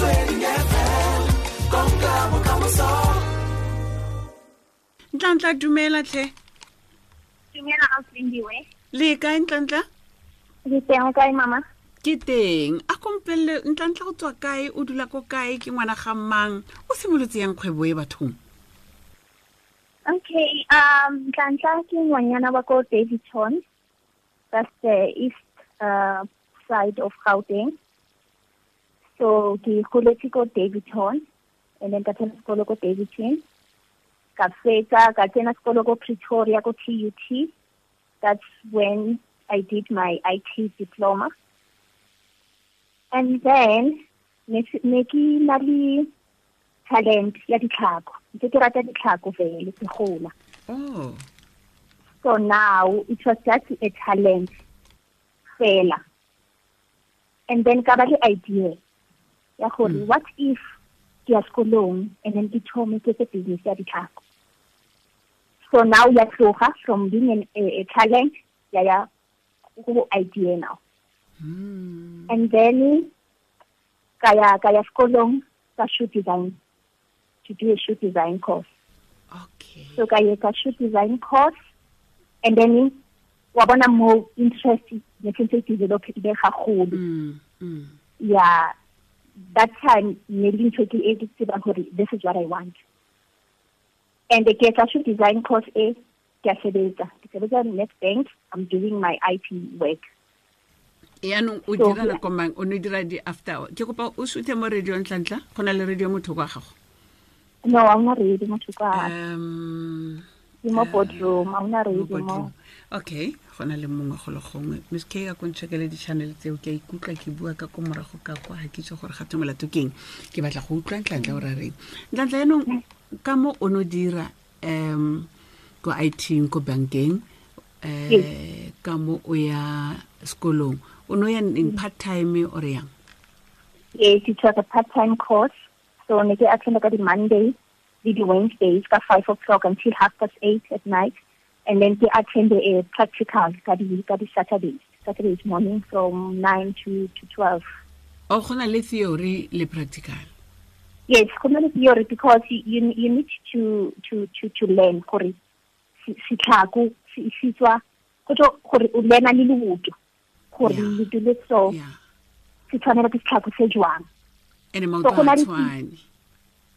Motsweding FM konka bokamoso ntlantlha dumela tlhe Dumela Ausindiwe. le kae ntlantlha Ke teng kae mama? ke teng a kompelele ntlantlha go tswa kae o dula ko kae ke ngwana ga mmang o simolotse yang kgwebo e bathong Okay, um Nhlanhla ke ngwanyana wa ko Daveyton. That's the east uh, side of Gauteng. So ke goletse ko Daveyton and then ka tsena sekolo ko Daveyton. Ka fetsa ka tsena sekolo ko Pretoria ko TUT. That's when I did my IT diploma. And then ne ke na le talent ya ditlhako. Ntse ke rata ditlhako fele ke gola. oh So now it was just a talent fela. And then ka ba le idea ya gore Mm. what if ke ya sekolong and then ke thome ke se business ya ditlhako. So now ya tloga from being an, a, a talent ya ya go idea now. Hmm. And then kaya kaya sekolong ka shoe design to do a shoe design course. okay So kaya ka shoe design course and then wa bona mo interest ne sentse e develop ile gagolo. Mm, mm. Yeah. That time ne le ntho ke e ke tsebang gore this is what I want. And ke ka shoe design course e ke a sebetsa. Ke sebetsa Nedbank. I'm doing my IT work. yaanong o dira nako mang o ne dira di-after ke kopa o suthe mo radio ntlantlha go na le radio motho kwa gago No, I'm not ready motho ka. um Ke mo boardroom, mo boardroom. mo. okay go na le mongwe go le gongwe miss k ka kontšhekele di-channel tseo ke a ikutlwa ke bua ka ko morago ka kwa ga ke itse gore ga molato keng ke batla go utlwa ntlantlha o ra reng ntlantlha yaanong ka mo o no dira um ko it ko bankeng um ka mo o ya sekolong o no ya in part time or yang Yes, it was a part-time course. So ne ke attend ka di Di Wednesdays ka 5 o'clock until half past 8 at night. And then ke attend a eh, practical ka di ka di Saturdays. Saturdays morning from 9 to to 12. o go na le theory le practical Yes, go na le theory because you you, you need to to to to learn gore si si tlhako si si tswa gore o learna le lebuto gore le dile so se tshwanela ke setlhako se jwang. and So, maoto go na a tshwane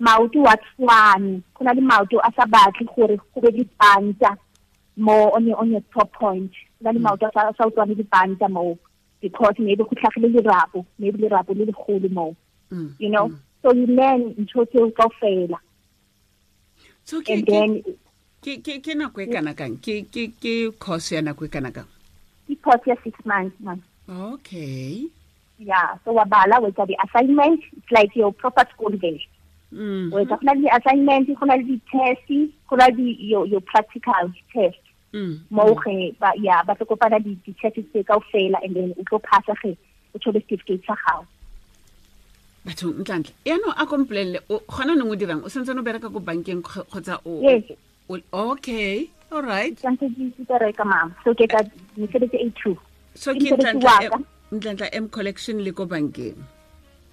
maoto wa tshwane. Go na le maoto a sa batle gore go be dipanta mo on your, on your top point. Go na le maoto a sa- utlwane dipanta mo because maybe go tlhagile lerapo maybe lerapo le legolo mo Mm, you know? mm. so you learn ntho tseo kaofela so ke ke ke ke ke nako e kana kang? Ke ke ke course ya nako e kana kang? E course ya six months man okay. Yeah so wa bala wa di-assignment it's like your proper school day mm wa etsa go na le di-assignment go na le di-test go na le di- your, practical test. Mm mo ge ba ya ba tlo kopana di di-test tse kaofela and then o tlo phasa ge o thole certificate sa gago batho ntlantle yaanong a kompolelele o- gona neng o dirang? O sentse o bereka ko bankeng kgotsa o Yes. okay all right. Tshwanetse ke ke bereka mama so ke ka mesebetsi e two. So Ke ke mosebetsi ntlantlha wa M- ka. m collection le ko bankeng?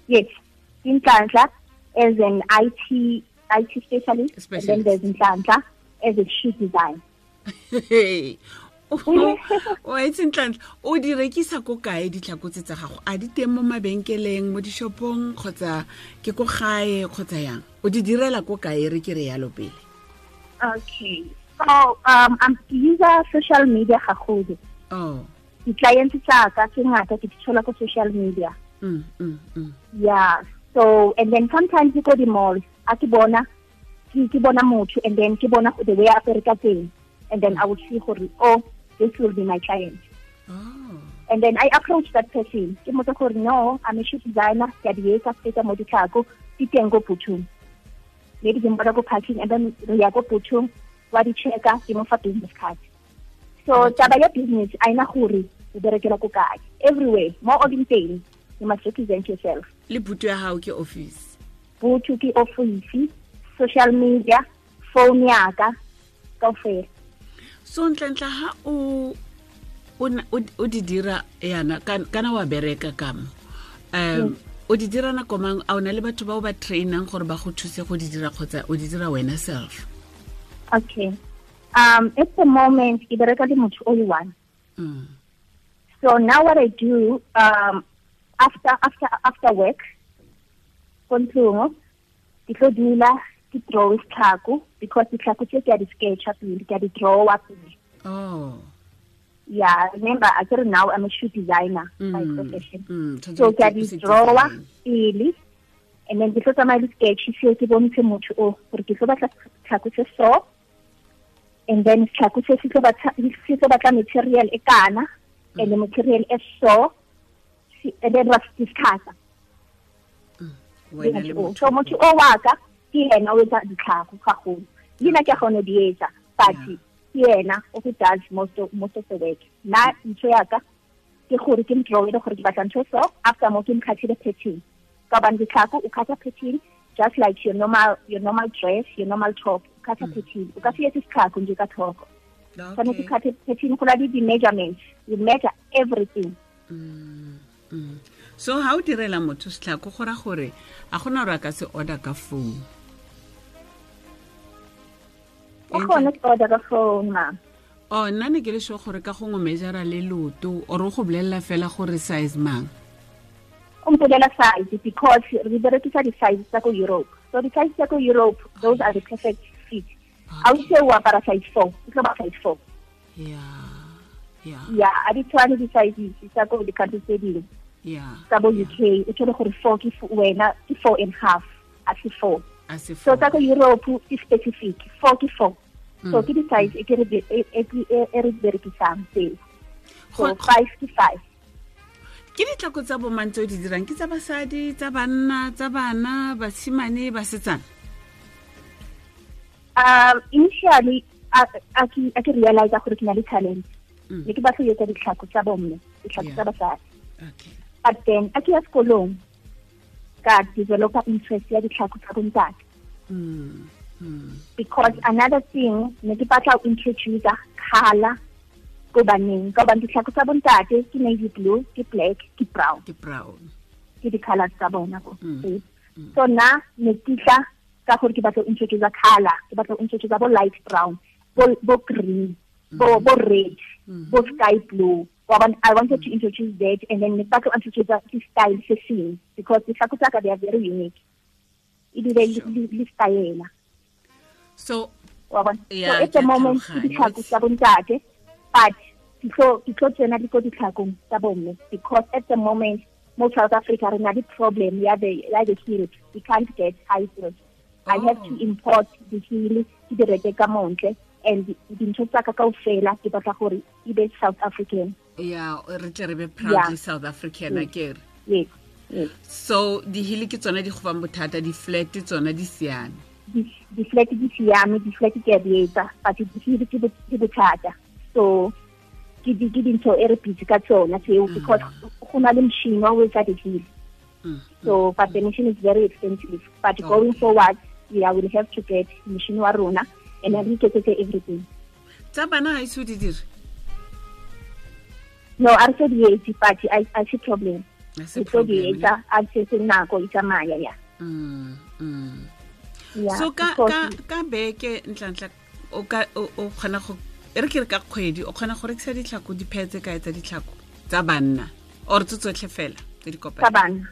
Yes. Ke nhlanhla as an IT IT specialist, specialist. and then there's nhlanhla as a shoe design Hey. wa itse ntlantle o di rekisa ko kae ditlhakotse tsa gago a di teng mo mabenkeleng mo dishopong kgotsa ke ko gae kgotsa yang o di direla ko kae re ke re yalo pele okay so um I'm user social media gagodi oh di-clients tsa ka ke ngata ke di thola ko social media mm, mm, mm. Yeah. So and then sometimes you go to the mall. A ke bona ke ke bona motho and then ke bona the way a bereka teng. And then I would see gore oh this will be my client. oh And then I approach that person. Ke motse gore no, I'm a shoe designer. Ke a di etsa feta mo ditlhako. Di teng go Butum. Maybe ke mbona go parking and then re ya go Butum. Wa di checka ke mo fa business card. So taba ya business a ina gore o berekela ko kae. Everywhere, mo o leng teng, you must represent yourself. le butu ya gago ke office butu ke office social media phone ya ka kaofela so ntlentle ga o o di dira yana kan- kana wa bereka kamo um o di dira nako mang a o na le batho ba o ba trainang gore ba go thuse go di dira kgotsa o di dira wena self Okay. Um, at the moment, ke bereka le motho o le one. mm. So now what I do, um, after after after work, ko ntlong, ke tlo dula ke draw isihlako because isihlako tse ke a di sketcha pele, ke a di drawa pele. oh Yeah, remember I said now I'm a shoe designer by Mm, profession. mm, So ke a di o se drawa design. pele and then ke tlo tsamaya le sketch seo ke bontshe motho o gore ke tlo batla tlhako se so and then tlhako se se tlo batla se tlo batla material e kana and the material e so si- and then ra se discussa wena le so motho o wa ka ke yena o etsa ditlhako ga golo leina ke a kgone di etsa but ke yena o go does most of, most of the work na ntho ya ka ke gore ke mdrawele gore ke batla ntho so after mo ke mkhathile pattern ka bane ditlhako o khatha pattern just like your normal your normal dress your normal top o khatha pattern o ka se etse setlhako nje ka thoko tshwanetse Okay. khathe pattern go na le di-measurements you measure everything Mm, mm. So ha o direla motho setlhako go ra gore a gona gore a ka se order ka phone. O kgone ke order ka phone ma o nna ne ke le sure gore ka gongwe measura le loto ore o go bolelela fela gore size mang? O mpolela size because re berekisa di-size tsa ko europe. So di-size tsa ko europe those are the perfect fit. Ga o ise o apara size four e tlo ba size four. Ya ya a di tshwane di-sizes tsa ko di-country tse dingwe. Tsa bo uk o thole gore four ke wena ke four and half a se four. A se so tsa ko europe ke specific four ke four. So Mm. ke di-size e ke re di e- e e- e re di berekisang tseo so Go- five ke five. Ke ditlhako tsa bo tse o di dirang? Ke tsa basadi tsa banna tsa bana bashimane ba setsana um initially a ke a ke realize gore ke na le talent. Ne ke batla etsa ditlhako tsa bomme ditlhako tsa basadi. But then a ke ya sekolong ka developa interest ya ditlhako tsa bontate mm. Mm. because another thing ne ke batla go introduce color ko baneng. Ka gobane ditlhako tsa bontate ke navy blue ke black ke brown. Ke brown. Ke di-colors tsa bona ko Mm. So na ne ke tla ka gore ke batla go introduce color ke batla go introduce bo light brown bo green bo, mm. bo red mm. bo sky blue. I wanted to introduce that and then ne ke batla ho introduce the style seng because ditlhako tsa ka they are very unique. Ebile Sure. le- le stylela so Yeah, so at the moment ditlhako tsa bontate but ke tlo ke tlo tsena le ko ditlhakong tsa because at the moment most south africa re na le problem ya the ya the heel we can't get high heels i have to Oh. import the heel to the reke ka montle and dintho tsa ka kaofela ke batla gore e be south african. Ya re tle re be proudly south african a kere yes so dihili ke tsone di gofang bothata di-flat tsona di siame? Di- di-flat di siame di-flat ke a di etsa but di-heel ke bothata. So ke di- dintho e re busy ka tsona tseo because go na le machine wa o etsa di-heel Mm. so but the machine is very expensive. But Okay. going forward yeah will have to get machine wa rona and re iketsetse everything. Tsa bana ga ise o di dire no a re se di etse but a se problem. A tlo di etsa a setse nako e tsamaya ya Mm, mm. So ka ka ka beke ntla-ntla o ka o kgona go e re ke re ka kgwedi o kgona go rekisa ditlhako diphee tse kae tsa ditlhako tsa banna or tse tsotlhe fela tse di tsa banna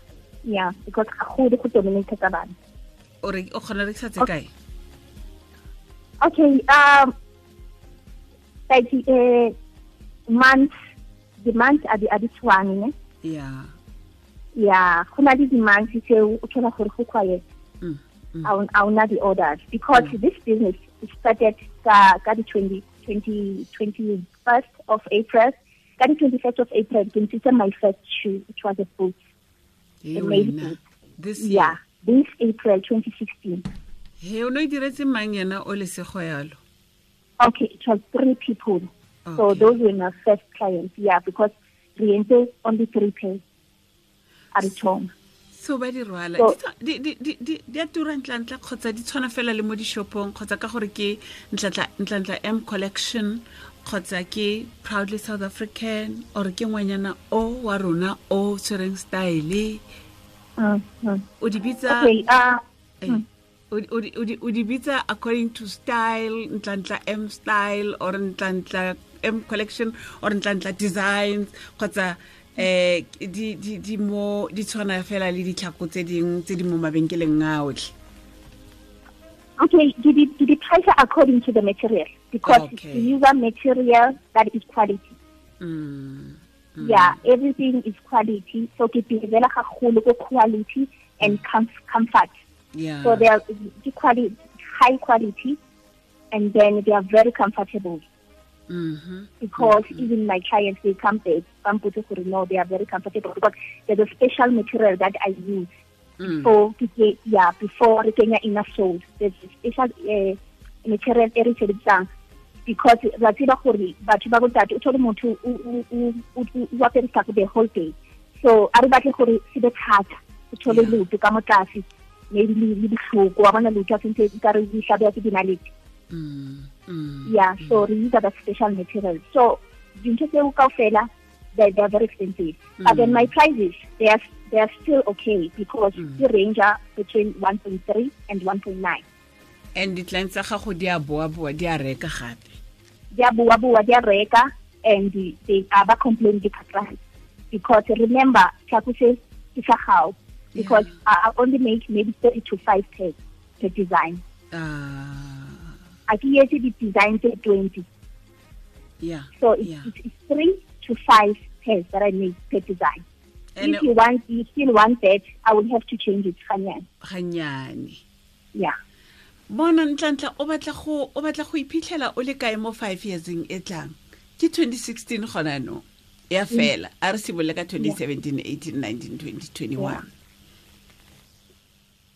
ya because ga gode go dominate tsa banna. O re- o kgona rekisa tse kae? Okay, um, like uh, months, the months are the the one, ne? ya Yeah, go na le di-months tseo o thola gore go quiet. Mm, mm. a o- a ona di-orders because this business started ka ka the 20, 20, 21st of April. Ka the 21st of April, ke ntshitse my first shoe, which was a boot. He made wena it. this Yeah, this April 2016. He o ne o diretse mang yena o lesego yalo Okay, it was three people. So those were my first clients, yeah, because re entse only three at a time. so ba di rwala Di a tura ntla-ntla kgotsa di tshwana fela le mo dishopong kgotsa ka gore ke ntla-ntla m collection kgotsa ke proudly south african or ke ngwanyana o wa rona o tshwereng style Mm, mm. o di bitsa Okay, uh, eh, o di- o di- o di- o di bitsa according to style ntlantla m style or ntlantla m collection or ntlantla designs kgotsa eh di mo di tshwana fela le ditlhako tse dingwe tse di mo mabenkeleng a otlhe okay, did it, did it price according to the material? Because Okay. we use a material that is quality. Mm, Yeah, everything is quality. So ke pinzela gagolo ko quality and comfort. Yeah. So they are the quality, high quality, and then they are very comfortable. Mhm. because even my clients they come back who know they are very comfortable because there's a special material that I use. Mm. for yeah before Kenya inner soul there's a special uh, material e re sebedisang because ra tseba gore batho ba botate o thole motho o- sako the whole day. So a re batle gore se be thata o thole leoto ka mo tlase maybe le ditlhoko wa bona leoto a sentse ka re di hlabeya ke dinalete Mm, mm. yeah so re use that special material so dintho tseo kaofela they they are very expensive. But then my prices they are they are still okay because the range are between 1.3 and 1.9 and ditlane tsa gago di a boa-boa di a reka gape? Di a bua di a reka and they are ba complain ke price because remember tlaku se ke sa gago because yeah. I only make maybe 30 to 5 pairs per design. Ah, a ke etse di-design tse 20 yeah So it's, yeah. it's, it's three to five pairs that I make per design. And if you want, you still want that, I will have to change it, gannyane Yeah. bona ntlantla o batla go o batla go iphitlhela o le kae mo five yearseng e tlang? Ke 2016 gona no ya fela a re simolole ka 2017 18 19 20 21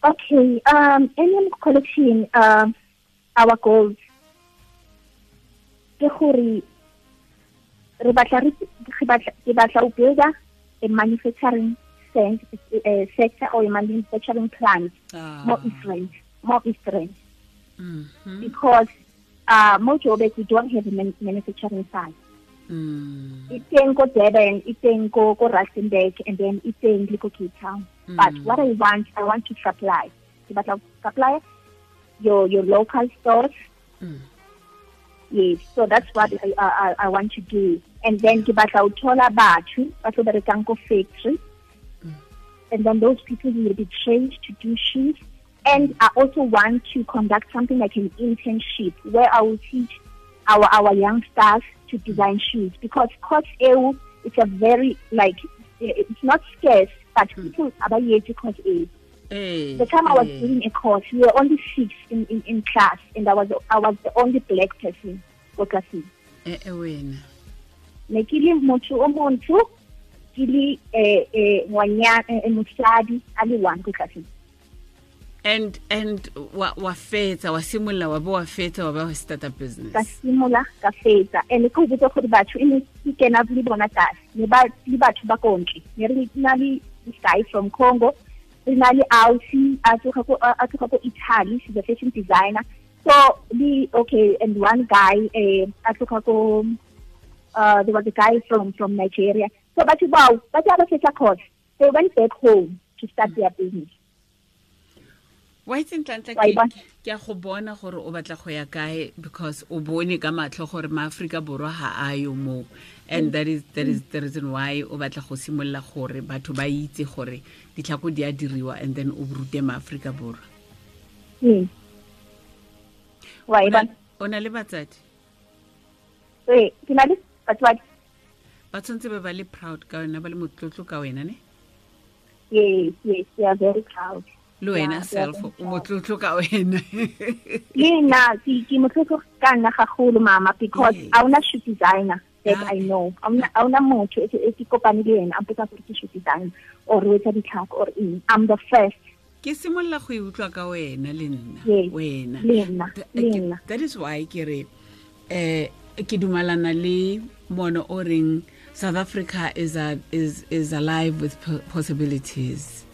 Okay. Um, Alien Collection, um, our goals. Ke gore re batla re ke batla ho build a manufacturing cent- uh, sector or a manufacturing plant Ah, more different, more different. mhm, Because uh, mo Joburg we don't have a manufacturing site. Mm, iteng ko Durban, iteng ko ko Rustenburg, and then iteng le ko Cape Town. But Mm. what I want, I want to supply. Ke batla supply your your local stores. mm. Yes, so that's what I, I, I want to do. And then ke batla ho thola batho ba tlo berekang ko factory. And then those people will be trained to do shifts. And I also want to conduct something like an internship where I will teach our our young staff to design shoes because course EU it's a very like it's not scarce but people are yet course A. Eh, The time I was eh, doing a course, we were only six in, in, in class, and I was I was the only black person for classing. eh, eh, wena Ne ke le motho o montsho, ke le eh eh ngwanyana eh, mosadi a le one ko classing. And and wa wa fetsa wa simolola wa bo wa fetsa wa ba wa starta Ka business simola ka fetsa. And ke botsa gore batho e ne ke kena le bona tlase. Ne ba le batho ba kontle. Ne re na le this guy from Congo. Re na le Aussie, a tloga ko a tloga ko Italy, she's a fashion designer. So the okay, and one guy eh a tloga ko uh, there was a guy from from Nigeria. So batho bao ba tla ba fetsa course. They went back home to start their business. Wa itseng e bona? ke a go bona gore o batla go ya kae because o bone ka matlho gore maaforika borwa ga a yo moo and that is, that is the reason why o batla go simolola gore batho ba itse gore ditlhako di a diriwa and then o rute maaforika borwa Hmm. O na- le batsadi Eh, ke na le batswadi. ba tshwanetse ba ba le proud ka wena ba le motlotlo ka wena ne Yes, yes, they are very proud. Le wena Yeah, they are self very o motlotlo ka wena Le nna ke motlotlo ka nna gagolo mama because Yes. a una shoe designer that. I know. A una a una motho e ke- kopane le ena a mpotsa gore ke shoe designer or o etsa ditlhako or eng. I'm the first. ke simolola go e utlwa ka wena le nna wena le nna, Th- le ke- nna. that is why ke re eh ke dumalana le mono o reng south africa is, a, is, is alive with possibilities.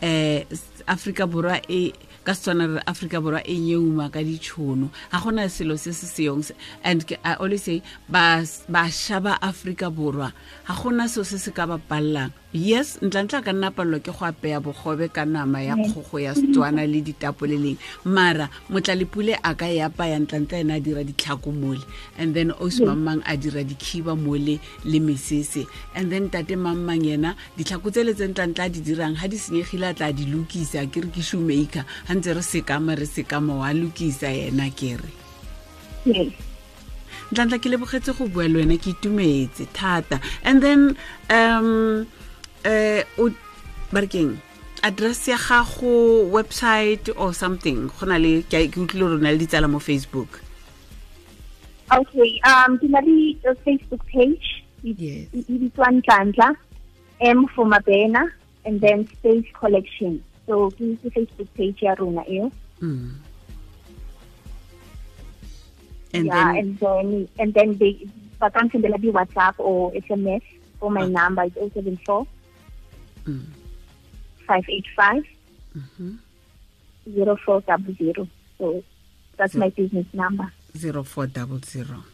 Eh Afrika borwa e ka setswana re Afrika borwa e nyeuma ka ditšhono. Ga gona selo se se seyong and I always say ba bašwa ba Afrika borwa ga gona seo se se ka ba palelang yes ntlantla ka nna palelwa ke go apeya bogobe ka nama ya kgogo ya setswana le ditapole leng mara motlalepule a ka e apaya ntlantla ena a dira ditlhako mole and then osi mamang a dira dikhiba mole le mesese. And then tate mamang yena ditlhako tse le tse ntlantla a di dirang ga di senyegile a tla di lokisa ke re ke shoemaker. Ga ntse re sekama re sekama wa lokisa yena ke re. Ntlantla ke lebogetse go bua le wena ke itumetse thata. And then um um o barekeng address ya gago website or something? Go na le ke utlwile gore na le ditsala mo facebook. Okay, um, ke na le uh, Facebook page. E- e bitswa ntlantla M for Mabena, and then Space Collection. So ke ke Facebook page ya rona eo. mm. and yeah, then and then and then they ba ka sendela di WhatsApp or SMS for my Ah. number is 074 mm. 585 Mhm. 0400. So that's my business number. 0400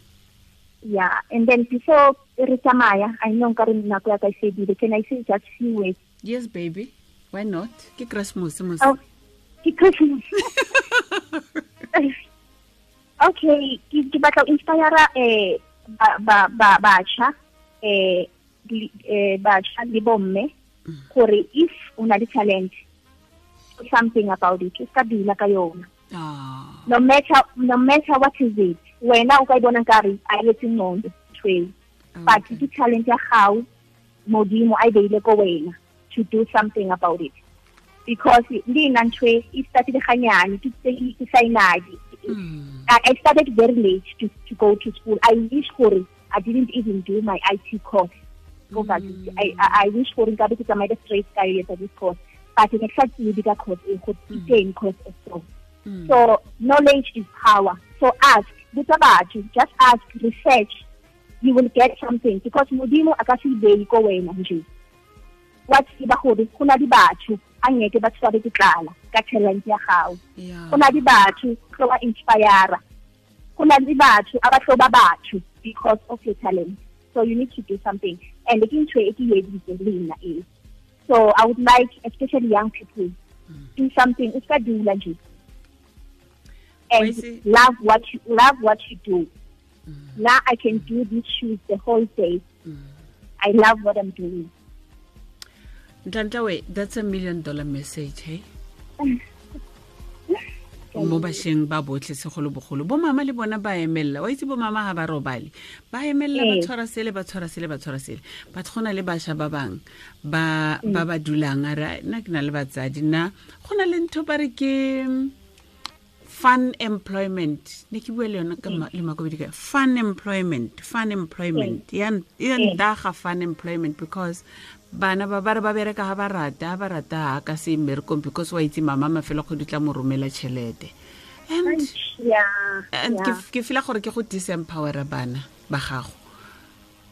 Yeah, and then before re tsamaya, I know nka re nako ya ka e fedile. Can I say just few words? Yes baby why not ke christmas mos Oh, ke Christmas. okay, ke ke batla inspirea inspire eh ba ba ba eh eh le bomme gore if una le talent something about it. Ska dula ka yona. ah No matter no matter what is it. Wena o ka bona ka re a yetse ngondo. tshwe. But ke talent ya gago modimo a e beile ko wena to do something about it because le nna ntho e started ganyane ke ke Mm. I started very late to, to go to school. I wish for it. I didn't even do my IT course. Go back. I, I, I wish for it. Nkabe ke tsamaile straight ka yetsa this course. But in fact, you did a course, a course, mm. course also. Mm. So knowledge is power. So ask. Botsa batho. Just ask. Research. You will get something because modimo a ka se ibeye ko wena nje. Wa tseba gore go na di batho a ngeke ba tshware ke tlala ka talent ya gago. go na le batho tlo ba inspire go na le batho a ba tlo ba batho because of your talent. So you need to do something. And ke ntho e ke editse le nna e so i would like especially young people do something o ska dula nje. And love what you love what you do. Now i can do these shoes the whole day. I love what i'm doing Ntlanhla we that's a million dollar message hey? Mo bašweng ba botlhe segolobogolo. Bo mama le bona ba emelela wa itse bo mama ga ba robale. Ba emelela ba Ee. tshwara sele ba tshwara sele ba tshwara sele. Batho go na le bašwa ba bangwe ba ba ba dulang. A re nna ke na le batsadi. Nna go na le ntho ba re ke mm, fun employment. Ne ke bua le yona ka le makobedi ka fun employment fun employment. N- ya ntaga fun employment because bana ba ba re ba bereka ga ba rata ba rata ga ka se mmerekong because wa itse mama mafelo mo romela tšhelete and yeah and ke yeah ke fela gore ke go disempowera bana ba gago.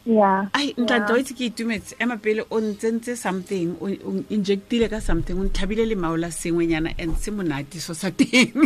Yeah ai ntlantla wa itse ke itumetse ema pele o ntsentse something o injectile ka something o ntlhabile le maola sengwenyana and se monate so sa teng.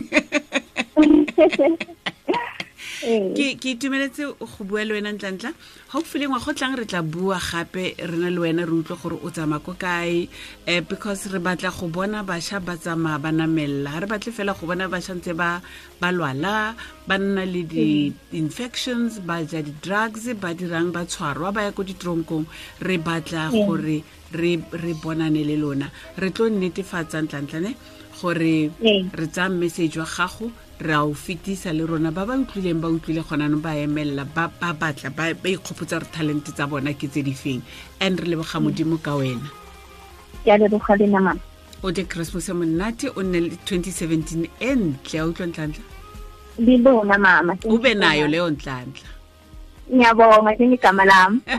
ke ke itumeletse go bua le wena ntlantla hopefully ngwa go tlang re tla bua gape re na le wena re utlwe gore o tsamaya ko kae um because re batla go bona bašwa ba tsamaya ba namelela ga re batle fela go bona bašwa ntse ba ba lwala ba nna le di-infections ba ja di-drugs ba dirang ba tshwarwa ba ya ko ditoronkong re batla gore re bonane le lona. Re tlo netefatsa ntlantlane gore re tsaya message wa gago re a o fetisa le rona. Ba ba utlwileng ba utlwile gonanong ba emelela ba ba batla ba ba ikgopotsa re talente tsa bona ke tse di feng. And re leboga modimo ka wena. Ke a leboga le mama o de christmas ya monate o nne le 2017 e ntle a utlwa ntlantla bona mama o be nayo leyo ntlantla ngiyabonga njengegama lami.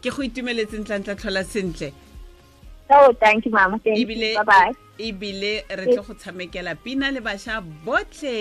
Ke go itumeletse ntlantla tlhola sentle oh thank you mama thank you. Ebile bye bye ebile re tle go tshamekela pina le bašwa botlhe